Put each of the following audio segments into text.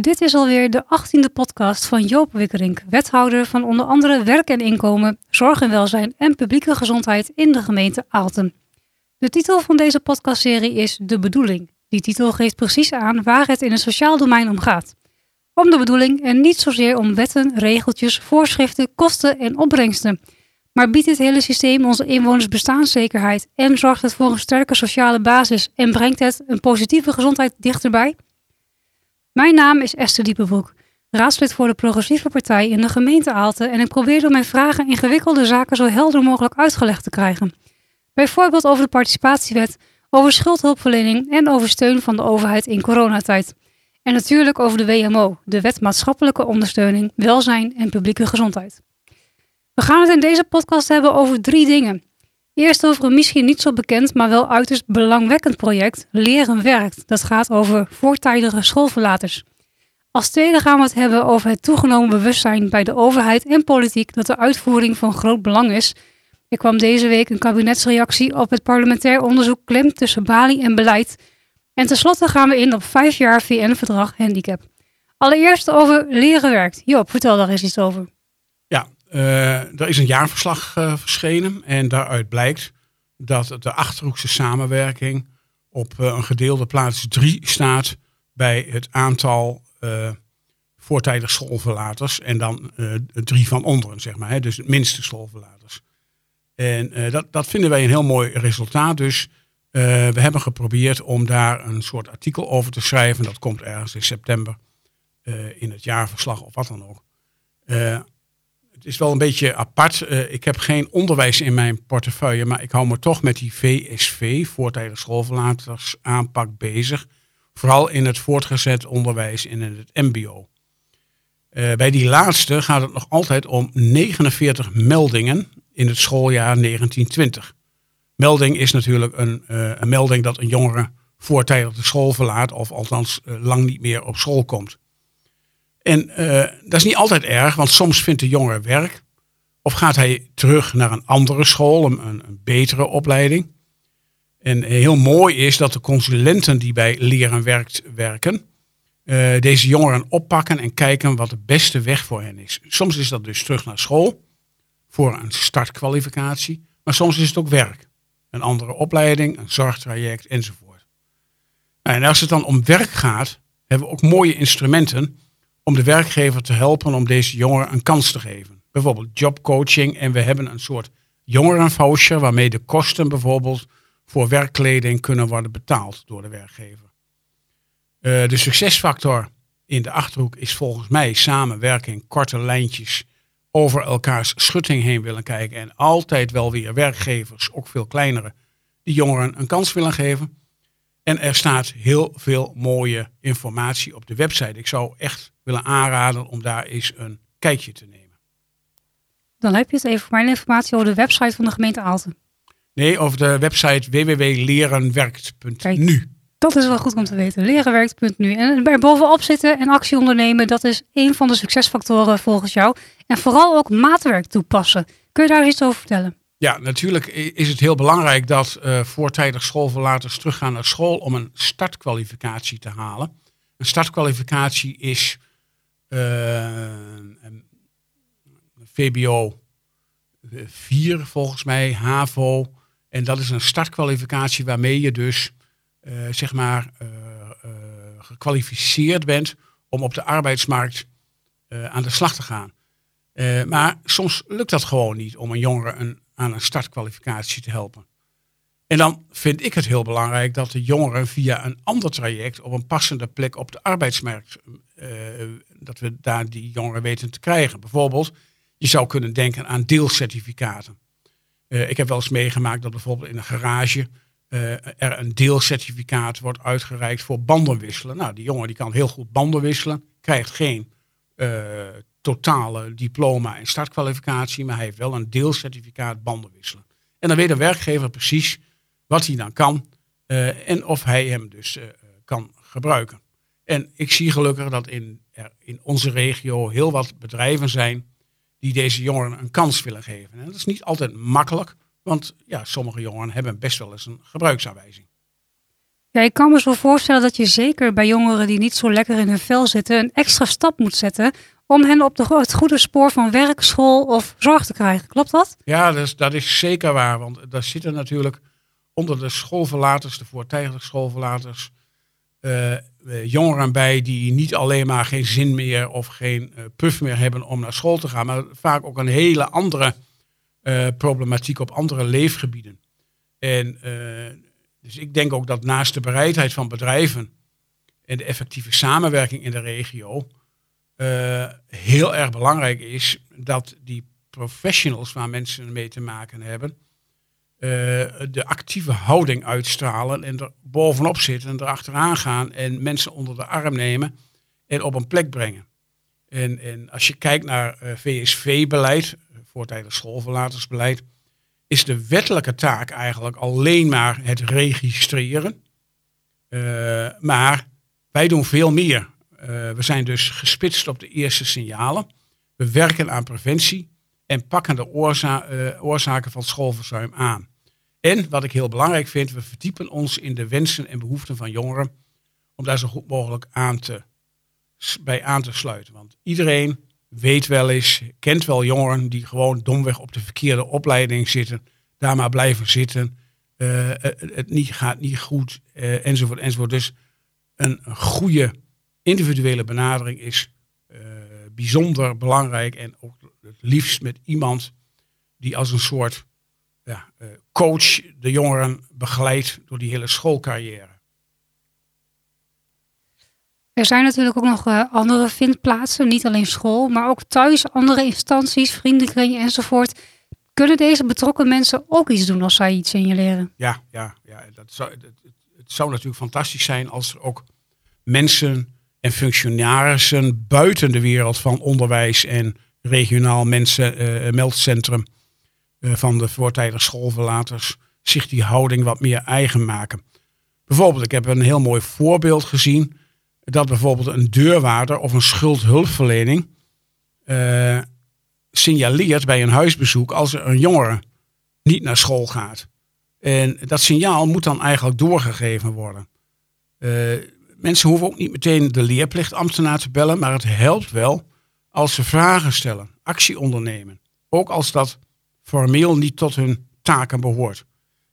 Dit is alweer de achttiende podcast van Joop Wikkerink, wethouder van onder andere werk en inkomen, zorg en welzijn en publieke gezondheid in de gemeente Aalten. De titel van deze podcastserie is De Bedoeling. Die titel geeft precies aan waar het in het sociaal domein om gaat. Om de bedoeling en niet zozeer om wetten, regeltjes, voorschriften, kosten en opbrengsten. Maar biedt dit hele systeem onze inwoners bestaanszekerheid en zorgt het voor een sterke sociale basis en brengt het een positieve gezondheid dichterbij? Mijn naam is Esther Diepenbroek, raadslid voor de Progressieve Partij in de gemeente Aalten en ik probeer door mijn vragen ingewikkelde zaken zo helder mogelijk uitgelegd te krijgen. Bijvoorbeeld over de participatiewet, over schuldhulpverlening en over steun van de overheid in coronatijd. En natuurlijk over de WMO, de Wet Maatschappelijke Ondersteuning, Welzijn en Publieke Gezondheid. We gaan het in deze podcast hebben over drie dingen. Eerst over een misschien niet zo bekend, maar wel uiterst belangwekkend project, Leren Werkt. Dat gaat over voortijdige schoolverlaters. Als tweede gaan we het hebben over het toegenomen bewustzijn bij de overheid en politiek dat de uitvoering van groot belang is. Er kwam deze week een kabinetsreactie op het parlementair onderzoek klem tussen Bali en beleid. En tenslotte gaan we in op vijf jaar VN-verdrag handicap. Allereerst over Leren Werkt. Joop, vertel daar eens iets over. Uh, er is een jaarverslag uh, verschenen en daaruit blijkt dat de Achterhoekse samenwerking op uh, een gedeelde plaats 3 staat bij het aantal voortijdig schoolverlaters en dan drie van onderen, zeg maar. Hè, dus het minste schoolverlaters. En dat, dat vinden wij een heel mooi resultaat. Dus we hebben geprobeerd om daar een soort artikel over te schrijven. Dat komt ergens in september in het jaarverslag of wat dan ook het is wel een beetje apart. Uh, ik heb geen onderwijs in mijn portefeuille, maar ik hou me toch met die VSV, voortijdig schoolverlaters, aanpak bezig. Vooral in het voortgezet onderwijs en in het MBO. Uh, bij die laatste gaat het nog altijd om 49 meldingen in het schooljaar 1920. Melding is natuurlijk een, uh, een melding dat een jongere voortijdig de school verlaat, of althans lang niet meer op school komt. En uh, dat is niet altijd erg, want soms vindt de jongere werk. Of gaat hij terug naar een andere school, een, een betere opleiding. En heel mooi is dat de consulenten die bij Leren werkt, werken, uh, deze jongeren oppakken en kijken wat de beste weg voor hen is. Soms is dat dus terug naar school voor een startkwalificatie, maar soms is het ook werk. Een andere opleiding, een zorgtraject enzovoort. En als het dan om werk gaat, hebben we ook mooie instrumenten om de werkgever te helpen om deze jongeren een kans te geven. Bijvoorbeeld jobcoaching en we hebben een soort jongerenvoucher waarmee de kosten bijvoorbeeld voor werkkleding kunnen worden betaald door de werkgever. Uh, de succesfactor in de Achterhoek is volgens mij samenwerking, korte lijntjes, over elkaars schutting heen willen kijken en altijd wel weer werkgevers, ook veel kleinere, die jongeren een kans willen geven. En er staat heel veel mooie informatie op de website. Ik zou echt willen aanraden om daar eens een kijkje te nemen. Dan heb je het even voor mijn informatie over de website van de gemeente Aalten. Nee, over de website www.lerenwerkt.nu. Dat is wel goed om te weten. Lerenwerkt.nu. En er bovenop zitten en actie ondernemen, dat is een van de succesfactoren volgens jou. En vooral ook maatwerk toepassen. Kun je daar iets over vertellen? Ja, natuurlijk is het heel belangrijk dat uh, voortijdig schoolverlaters teruggaan naar school om een startkwalificatie te halen. Een startkwalificatie is uh, VBO 4 volgens mij, HAVO. En dat is een startkwalificatie waarmee je dus uh, zeg maar gekwalificeerd bent om op de arbeidsmarkt aan de slag te gaan. maar soms lukt dat gewoon niet om een jongere een aan een startkwalificatie te helpen. En dan vind ik het heel belangrijk dat de jongeren via een ander traject op een passende plek op de arbeidsmarkt, uh, dat we daar die jongeren weten te krijgen. Bijvoorbeeld, je zou kunnen denken aan deelcertificaten. Uh, ik heb wel eens meegemaakt dat bijvoorbeeld in een garage uh, er een deelcertificaat wordt uitgereikt voor bandenwisselen. Nou, die jongen die kan heel goed banden wisselen, krijgt geen totale diploma en startkwalificatie, maar hij heeft wel een deelcertificaat bandenwisselen. En dan weet de werkgever precies wat hij dan kan uh, en of hij hem dus uh, kan gebruiken. En ik zie gelukkig dat in, in onze regio heel wat bedrijven zijn die deze jongeren een kans willen geven. En dat is niet altijd makkelijk, want ja, sommige jongeren hebben best wel eens een gebruiksaanwijzing. Ja, ik kan me zo voorstellen dat je zeker bij jongeren die niet zo lekker in hun vel zitten, een extra stap moet zetten om hen op de, het goede spoor van werk, school of zorg te krijgen. Klopt dat? Ja, is, dat is zeker waar. Want daar zitten natuurlijk onder de schoolverlaters, de voortijdige schoolverlaters, uh, jongeren bij die niet alleen maar geen zin meer of geen uh, puff meer hebben om naar school te gaan, maar vaak ook een hele andere problematiek op andere leefgebieden. En dus ik denk ook dat naast de bereidheid van bedrijven en de effectieve samenwerking in de regio, uh, heel erg belangrijk is dat die professionals waar mensen mee te maken hebben, uh, de actieve houding uitstralen en er bovenop zitten en erachteraan gaan en mensen onder de arm nemen en op een plek brengen. En, en als je kijkt naar uh, VSV-beleid, voortijdig schoolverlatersbeleid, is de wettelijke taak eigenlijk alleen maar het registreren. Maar wij doen veel meer. Uh, we zijn dus gespitst op de eerste signalen. We werken aan preventie en pakken de uh, oorzaken van schoolverzuim aan. En wat ik heel belangrijk vind, we verdiepen ons in de wensen en behoeften van jongeren om daar zo goed mogelijk aan te, bij aan te sluiten. Want iedereen weet wel eens, kent wel jongeren die gewoon domweg op de verkeerde opleiding zitten, daar maar blijven zitten, uh, het, gaat niet goed, enzovoort, enzovoort. Dus een goede individuele benadering is uh, bijzonder belangrijk en ook het liefst met iemand die als een soort ja, coach de jongeren begeleidt door die hele schoolcarrière. Er zijn natuurlijk ook nog uh, andere vindplaatsen, niet alleen school, maar ook thuis, andere instanties, vriendenkringen enzovoort. Kunnen deze betrokken mensen ook iets doen als zij iets signaleren? Ja, ja, ja dat zou, het, het zou natuurlijk fantastisch zijn als er ook mensen en functionarissen buiten de wereld van onderwijs en regionaal mensen, uh, meldcentrum uh, van de voortijdig schoolverlaters zich die houding wat meer eigen maken. Bijvoorbeeld, ik heb een heel mooi voorbeeld gezien dat bijvoorbeeld een deurwaarder of een schuldhulpverlening signaleert bij een huisbezoek als er een jongere niet naar school gaat. En dat signaal moet dan eigenlijk doorgegeven worden. Mensen hoeven ook niet meteen de leerplichtambtenaar te bellen, maar het helpt wel als ze vragen stellen, actie ondernemen. Ook als dat formeel niet tot hun taken behoort.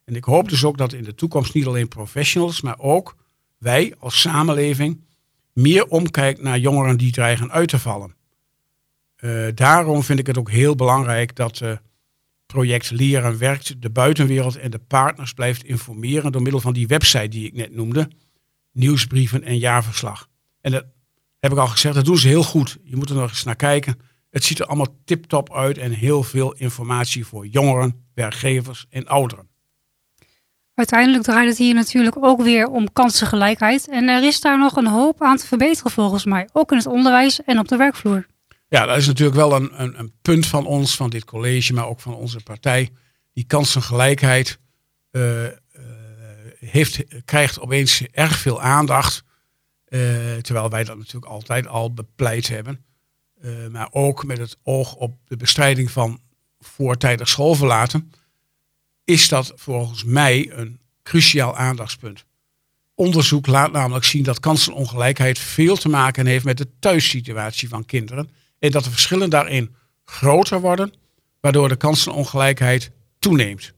En ik hoop dus ook dat in de toekomst niet alleen professionals, maar ook wij als samenleving meer omkijken naar jongeren die dreigen uit te vallen. Uh, daarom vind ik het ook heel belangrijk dat uh, project Leren Werkt de buitenwereld en de partners blijft informeren door middel van die website die ik net noemde, nieuwsbrieven en jaarverslag. En dat heb ik al gezegd, dat doen ze heel goed. Je moet er nog eens naar kijken. Het ziet er allemaal tip-top uit en heel veel informatie voor jongeren, werkgevers en ouderen. Uiteindelijk draait het hier natuurlijk ook weer om kansengelijkheid. En er is daar nog een hoop aan te verbeteren volgens mij. Ook in het onderwijs en op de werkvloer. Ja, dat is natuurlijk wel een, een, een punt van ons, van dit college, maar ook van onze partij. Die kansengelijkheid uh, uh, heeft, krijgt opeens erg veel aandacht. Uh, terwijl wij dat natuurlijk altijd al bepleit hebben. maar ook met het oog op de bestrijding van voortijdig schoolverlaten is dat volgens mij een cruciaal aandachtspunt. Onderzoek laat namelijk zien dat kansenongelijkheid veel te maken heeft met de thuissituatie van kinderen en dat de verschillen daarin groter worden, waardoor de kansenongelijkheid toeneemt.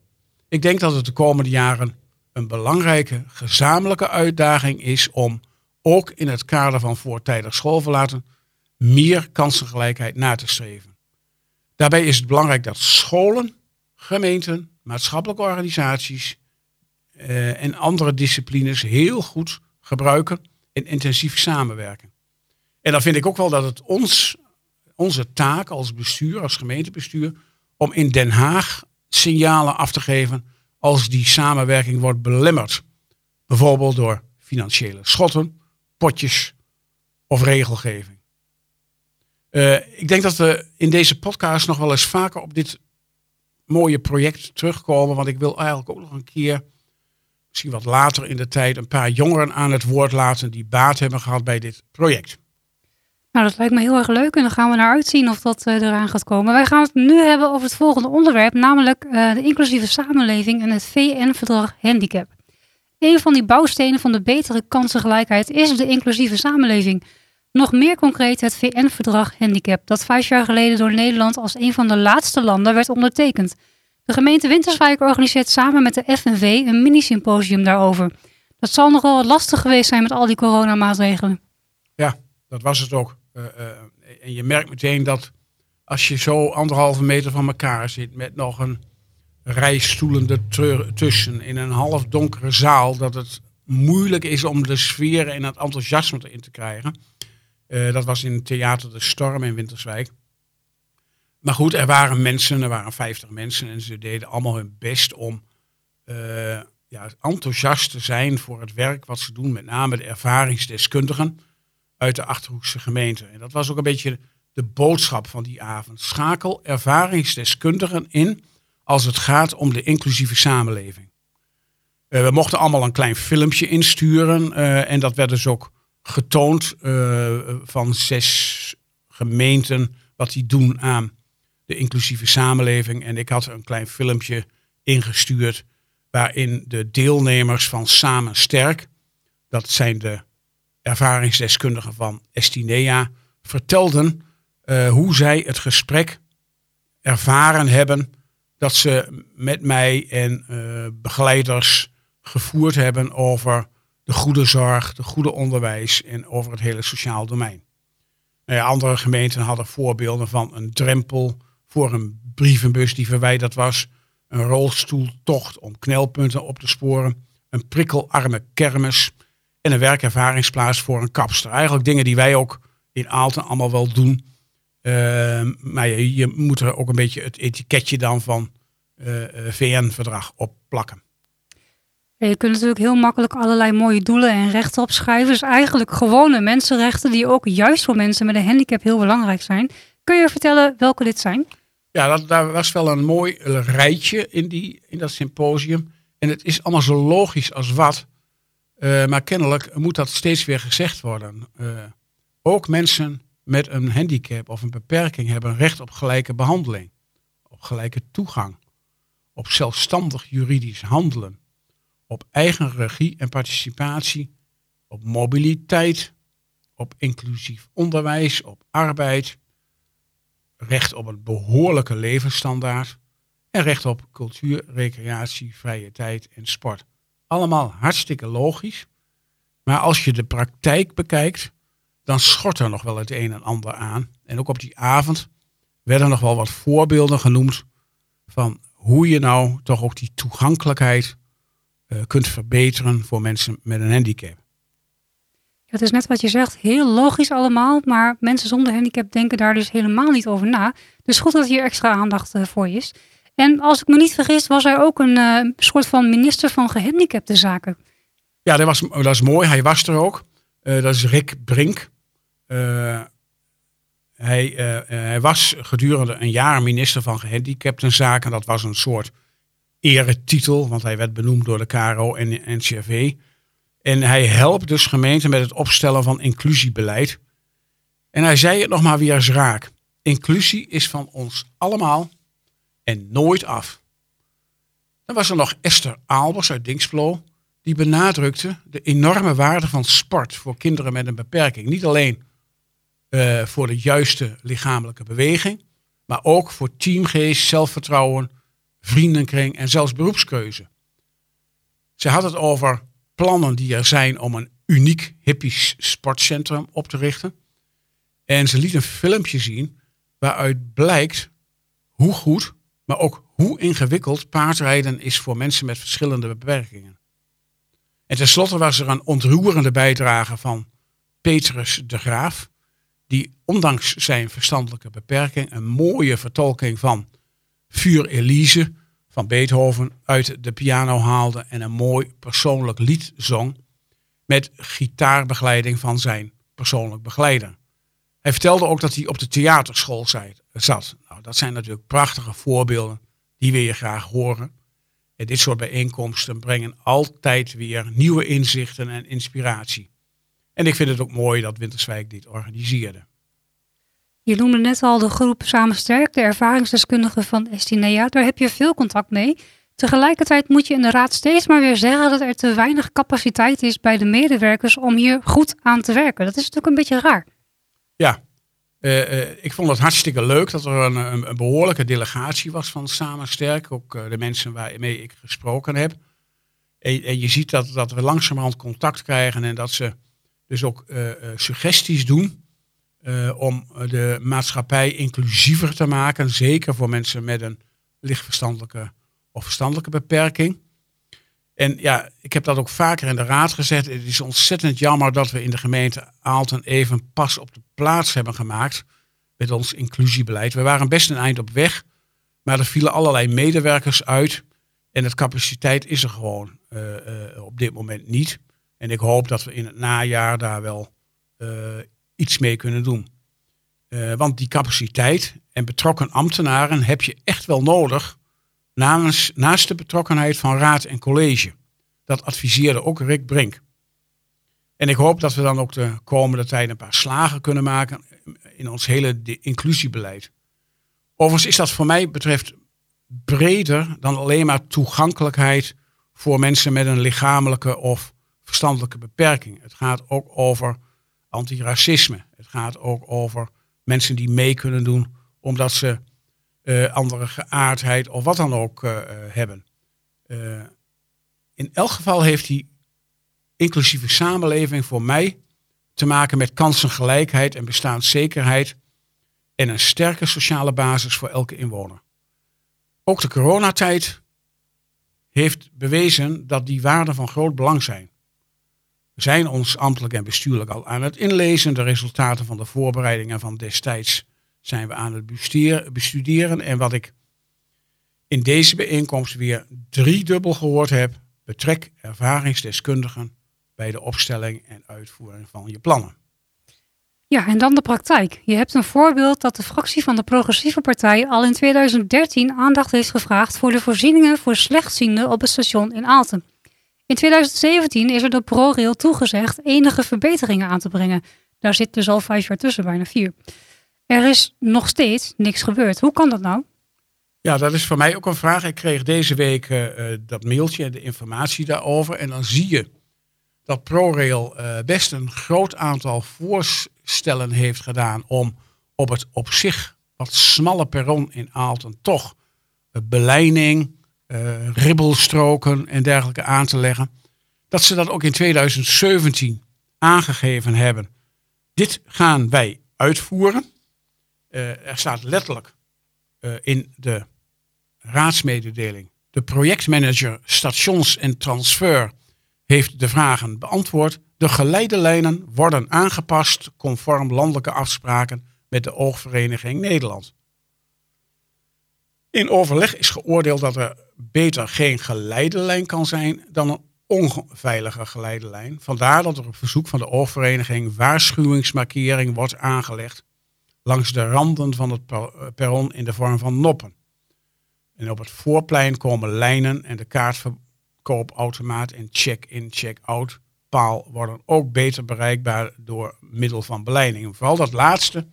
Ik denk dat het de komende jaren een belangrijke gezamenlijke uitdaging is om ook in het kader van voortijdig schoolverlaten meer kansengelijkheid na te streven. Daarbij is het belangrijk dat scholen, gemeenten, maatschappelijke organisaties uh, en andere disciplines heel goed gebruiken en intensief samenwerken. En dan vind ik ook wel dat het ons, onze taak als bestuur, als gemeentebestuur, om in Den Haag signalen af te geven als die samenwerking wordt belemmerd. Bijvoorbeeld door financiële schotten, potjes of regelgeving. Uh, ik denk dat we in deze podcast nog wel eens vaker op dit mooie project terugkomen. Want ik wil eigenlijk ook nog een keer, misschien wat later in de tijd, een paar jongeren aan het woord laten die baat hebben gehad bij dit project. Nou, dat lijkt me heel erg leuk en dan gaan we naar uitzien of dat uh, eraan gaat komen. Wij gaan het nu hebben over het volgende onderwerp, namelijk uh, de inclusieve samenleving en het VN-verdrag handicap. Een van die bouwstenen van de betere kansengelijkheid is de inclusieve samenleving. Nog meer concreet het VN-verdrag Handicap, dat vijf jaar geleden door Nederland als een van de laatste landen werd ondertekend. De gemeente Winterswijk organiseert samen met de FNV een mini-symposium daarover. Dat zal nog wel wat lastig geweest zijn met al die coronamaatregelen. Ja, dat was het ook. Uh, uh, en je merkt meteen dat als je zo anderhalve meter van elkaar zit met nog een rij stoelen ertussen in een half donkere zaal, dat het moeilijk is om de sfeer en het enthousiasme erin te krijgen. Uh, dat was in het Theater de Storm in Winterswijk. Maar goed, er waren mensen, er waren 50 mensen en ze deden allemaal hun best om ja, enthousiast te zijn voor het werk wat ze doen, met name de ervaringsdeskundigen uit de Achterhoekse gemeente. En dat was ook een beetje de boodschap van die avond. Schakel ervaringsdeskundigen in als het gaat om de inclusieve samenleving. Uh, we mochten allemaal een klein filmpje insturen uh, en dat werd dus ook getoond uh, van zes gemeenten wat die doen aan de inclusieve samenleving. En ik had een klein filmpje ingestuurd waarin de deelnemers van Samen Sterk, dat zijn de ervaringsdeskundigen van Estinea, vertelden uh, hoe zij het gesprek ervaren hebben dat ze met mij en uh, begeleiders gevoerd hebben over de goede zorg, de goede onderwijs en over het hele sociaal domein. Nou andere gemeenten hadden voorbeelden van een drempel voor een brievenbus die verwijderd was, een rolstoeltocht om knelpunten op te sporen, een prikkelarme kermis en een werkervaringsplaats voor een kapster. Eigenlijk dingen die wij ook in Aalten allemaal wel doen. Uh, maar je, je, moet er ook een beetje het etiketje dan van uh, VN-verdrag op plakken. Ja, je kunt natuurlijk heel makkelijk allerlei mooie doelen en rechten opschrijven. Dus eigenlijk gewone mensenrechten die ook juist voor mensen met een handicap heel belangrijk zijn. Kun je vertellen welke dit zijn? Ja, dat, daar was wel een mooi rijtje in, die, in dat symposium. En het is allemaal zo logisch als wat. Uh, maar kennelijk moet dat steeds weer gezegd worden. Uh, ook mensen met een handicap of een beperking hebben recht op gelijke behandeling. Op gelijke toegang. Op zelfstandig juridisch handelen. Op eigen regie en participatie. Op mobiliteit. Op inclusief onderwijs. Op arbeid recht op een behoorlijke levensstandaard en recht op cultuur, recreatie, vrije tijd en sport. Allemaal hartstikke logisch, maar als je de praktijk bekijkt, dan schort er nog wel het een en ander aan. En ook op die avond werden nog wel wat voorbeelden genoemd van hoe je nou toch ook die toegankelijkheid uh, kunt verbeteren voor mensen met een handicap. Het is net wat je zegt, heel logisch allemaal, maar mensen zonder handicap denken daar dus helemaal niet over na. Dus goed dat hier extra aandacht uh, voor is. En als ik me niet vergis, was hij ook een uh, soort van minister van gehandicapte zaken. Ja, dat, was, dat is mooi. Hij was er ook. Uh, dat is Rick Brink. hij, hij was gedurende een jaar minister van gehandicaptenzaken. Dat was een soort eretitel, want hij werd benoemd door de KRO en de NCRV. En hij helpt dus gemeenten met het opstellen van inclusiebeleid. En hij zei het nog maar weer eens raak. Inclusie is van ons allemaal en nooit af. Dan was er nog Esther Aalbers uit Dinksplo. Die benadrukte de enorme waarde van sport voor kinderen met een beperking. Niet alleen uh, voor de juiste lichamelijke beweging, maar ook voor teamgeest, zelfvertrouwen, vriendenkring en zelfs beroepskeuze. Ze had het over plannen die er zijn om een uniek hippies sportcentrum op te richten. En ze liet een filmpje zien waaruit blijkt hoe goed, maar ook hoe ingewikkeld paardrijden is voor mensen met verschillende beperkingen. En tenslotte was er een ontroerende bijdrage van Petrus de Graaf, die ondanks zijn verstandelijke beperking een mooie vertolking van Vuur Elise van Beethoven uit de piano haalde en een mooi persoonlijk lied zong met gitaarbegeleiding van zijn persoonlijk begeleider. Hij vertelde ook dat hij op de theaterschool zat. Nou, dat zijn natuurlijk prachtige voorbeelden die we je graag horen. En dit soort bijeenkomsten brengen altijd weer nieuwe inzichten en inspiratie. En ik vind het ook mooi dat Winterswijk dit organiseerde. Je noemde net al de groep Samen Sterk, de ervaringsdeskundigen van Estinea. Daar heb je veel contact mee. Tegelijkertijd moet je in de raad steeds maar weer zeggen dat er te weinig capaciteit is bij de medewerkers om hier goed aan te werken. Dat is natuurlijk een beetje raar. Ja, uh, uh, ik vond het hartstikke leuk dat er een, een, behoorlijke delegatie was van Samen Sterk. Ook uh, de mensen waarmee ik gesproken heb. En, en, je ziet dat, dat we langzamerhand contact krijgen en dat ze dus ook suggesties doen om de maatschappij inclusiever te maken. Zeker voor mensen met een lichtverstandelijke of verstandelijke beperking. En ja, ik heb dat ook vaker in de raad gezet. Het is ontzettend jammer dat we in de gemeente Aalten even pas op de plaats hebben gemaakt met ons inclusiebeleid. We waren best een eind op weg, maar er vielen allerlei medewerkers uit. En het capaciteit is er gewoon uh, uh, op dit moment niet. En ik hoop dat we in het najaar daar wel uh, iets mee kunnen doen. want die capaciteit en betrokken ambtenaren heb je echt wel nodig namens, naast de betrokkenheid van raad en college. Dat adviseerde ook Rick Brink. En ik hoop dat we dan ook de komende tijd een paar slagen kunnen maken in ons hele inclusiebeleid. Overigens is dat voor mij betreft breder dan alleen maar toegankelijkheid voor mensen met een lichamelijke of verstandelijke beperking. Het gaat ook over antiracisme. Het gaat ook over mensen die mee kunnen doen omdat ze uh, andere geaardheid of wat dan ook uh, hebben. Uh, in elk geval heeft die inclusieve samenleving voor mij te maken met kansengelijkheid en bestaanszekerheid en een sterke sociale basis voor elke inwoner. Ook de coronatijd heeft bewezen dat die waarden van groot belang zijn. We zijn ons ambtelijk en bestuurlijk al aan het inlezen. De resultaten van de voorbereidingen van destijds zijn we aan het bestuderen. En wat ik in deze bijeenkomst weer driedubbel gehoord heb, betrek ervaringsdeskundigen bij de opstelling en uitvoering van je plannen. Ja, en dan de praktijk. Je hebt een voorbeeld dat de fractie van de Progressieve Partij al in 2013 aandacht heeft gevraagd voor de voorzieningen voor slechtzienden op het station in Aalten. In 2017 is er door ProRail toegezegd enige verbeteringen aan te brengen. Daar zit dus al vijf jaar tussen, bijna vier. Er is nog steeds niks gebeurd. Hoe kan dat nou? Ja, dat is voor mij ook een vraag. Ik kreeg deze week uh, dat mailtje en de informatie daarover. En dan zie je dat ProRail uh, best een groot aantal voorstellen heeft gedaan om op het op zich wat smalle perron in Aalten toch beleiding, ribbelstroken en dergelijke aan te leggen. Dat ze dat ook in 2017 aangegeven hebben. Dit gaan wij uitvoeren. Uh, er staat letterlijk uh, in de raadsmededeling. De projectmanager stations en transfer heeft de vragen beantwoord. De geleidelijnen worden aangepast conform landelijke afspraken met de Oogvereniging Nederland. In overleg is geoordeeld dat er beter geen geleidelijn kan zijn dan een onveilige geleidelijn. Vandaar dat er op verzoek van de Oogvereniging waarschuwingsmarkering wordt aangelegd langs de randen van het perron in de vorm van noppen. En op het voorplein komen lijnen en de kaartverkoopautomaat en check-in, check-out paal worden ook beter bereikbaar door middel van beleiding. Vooral dat laatste,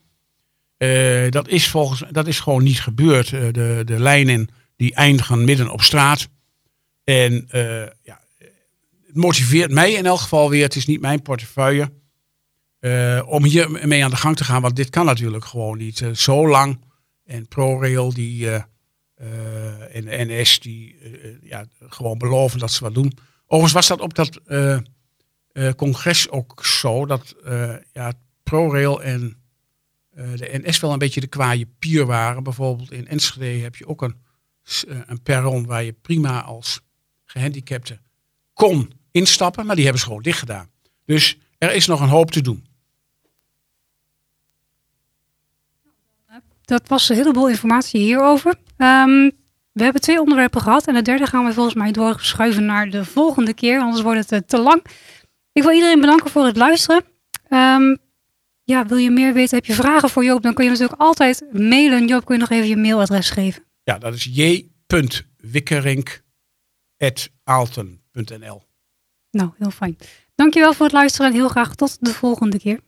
uh, dat, is volgens, dat is gewoon niet gebeurd. Uh, de, de lijnen die eindigen midden op straat. En ja, het motiveert mij in elk geval weer, het is niet mijn portefeuille. Uh, om hier mee aan de gang te gaan, want dit kan natuurlijk gewoon niet. Uh, zo lang. En ProRail die, uh, en NS die ja, gewoon beloven dat ze wat doen. Overigens was dat op dat congres ook zo dat ja, ProRail en de NS wel een beetje de kwaaie pier waren. Bijvoorbeeld in Enschede heb je ook een, een perron waar je prima als gehandicapte kon instappen, maar die hebben ze gewoon dicht gedaan. Dus er is nog een hoop te doen. Dat was een heleboel informatie hierover. Um, we hebben twee onderwerpen gehad en het derde gaan we volgens mij doorschuiven naar de volgende keer, anders wordt het uh, te lang. Ik wil iedereen bedanken voor het luisteren. Um, ja, wil je meer weten, heb je vragen voor Joop, dan kun je natuurlijk altijd mailen. Joop, kun je nog even je mailadres geven? Ja, dat is j.wikkerink.aalten.nl Nou, heel fijn. Dankjewel voor het luisteren en heel graag tot de volgende keer.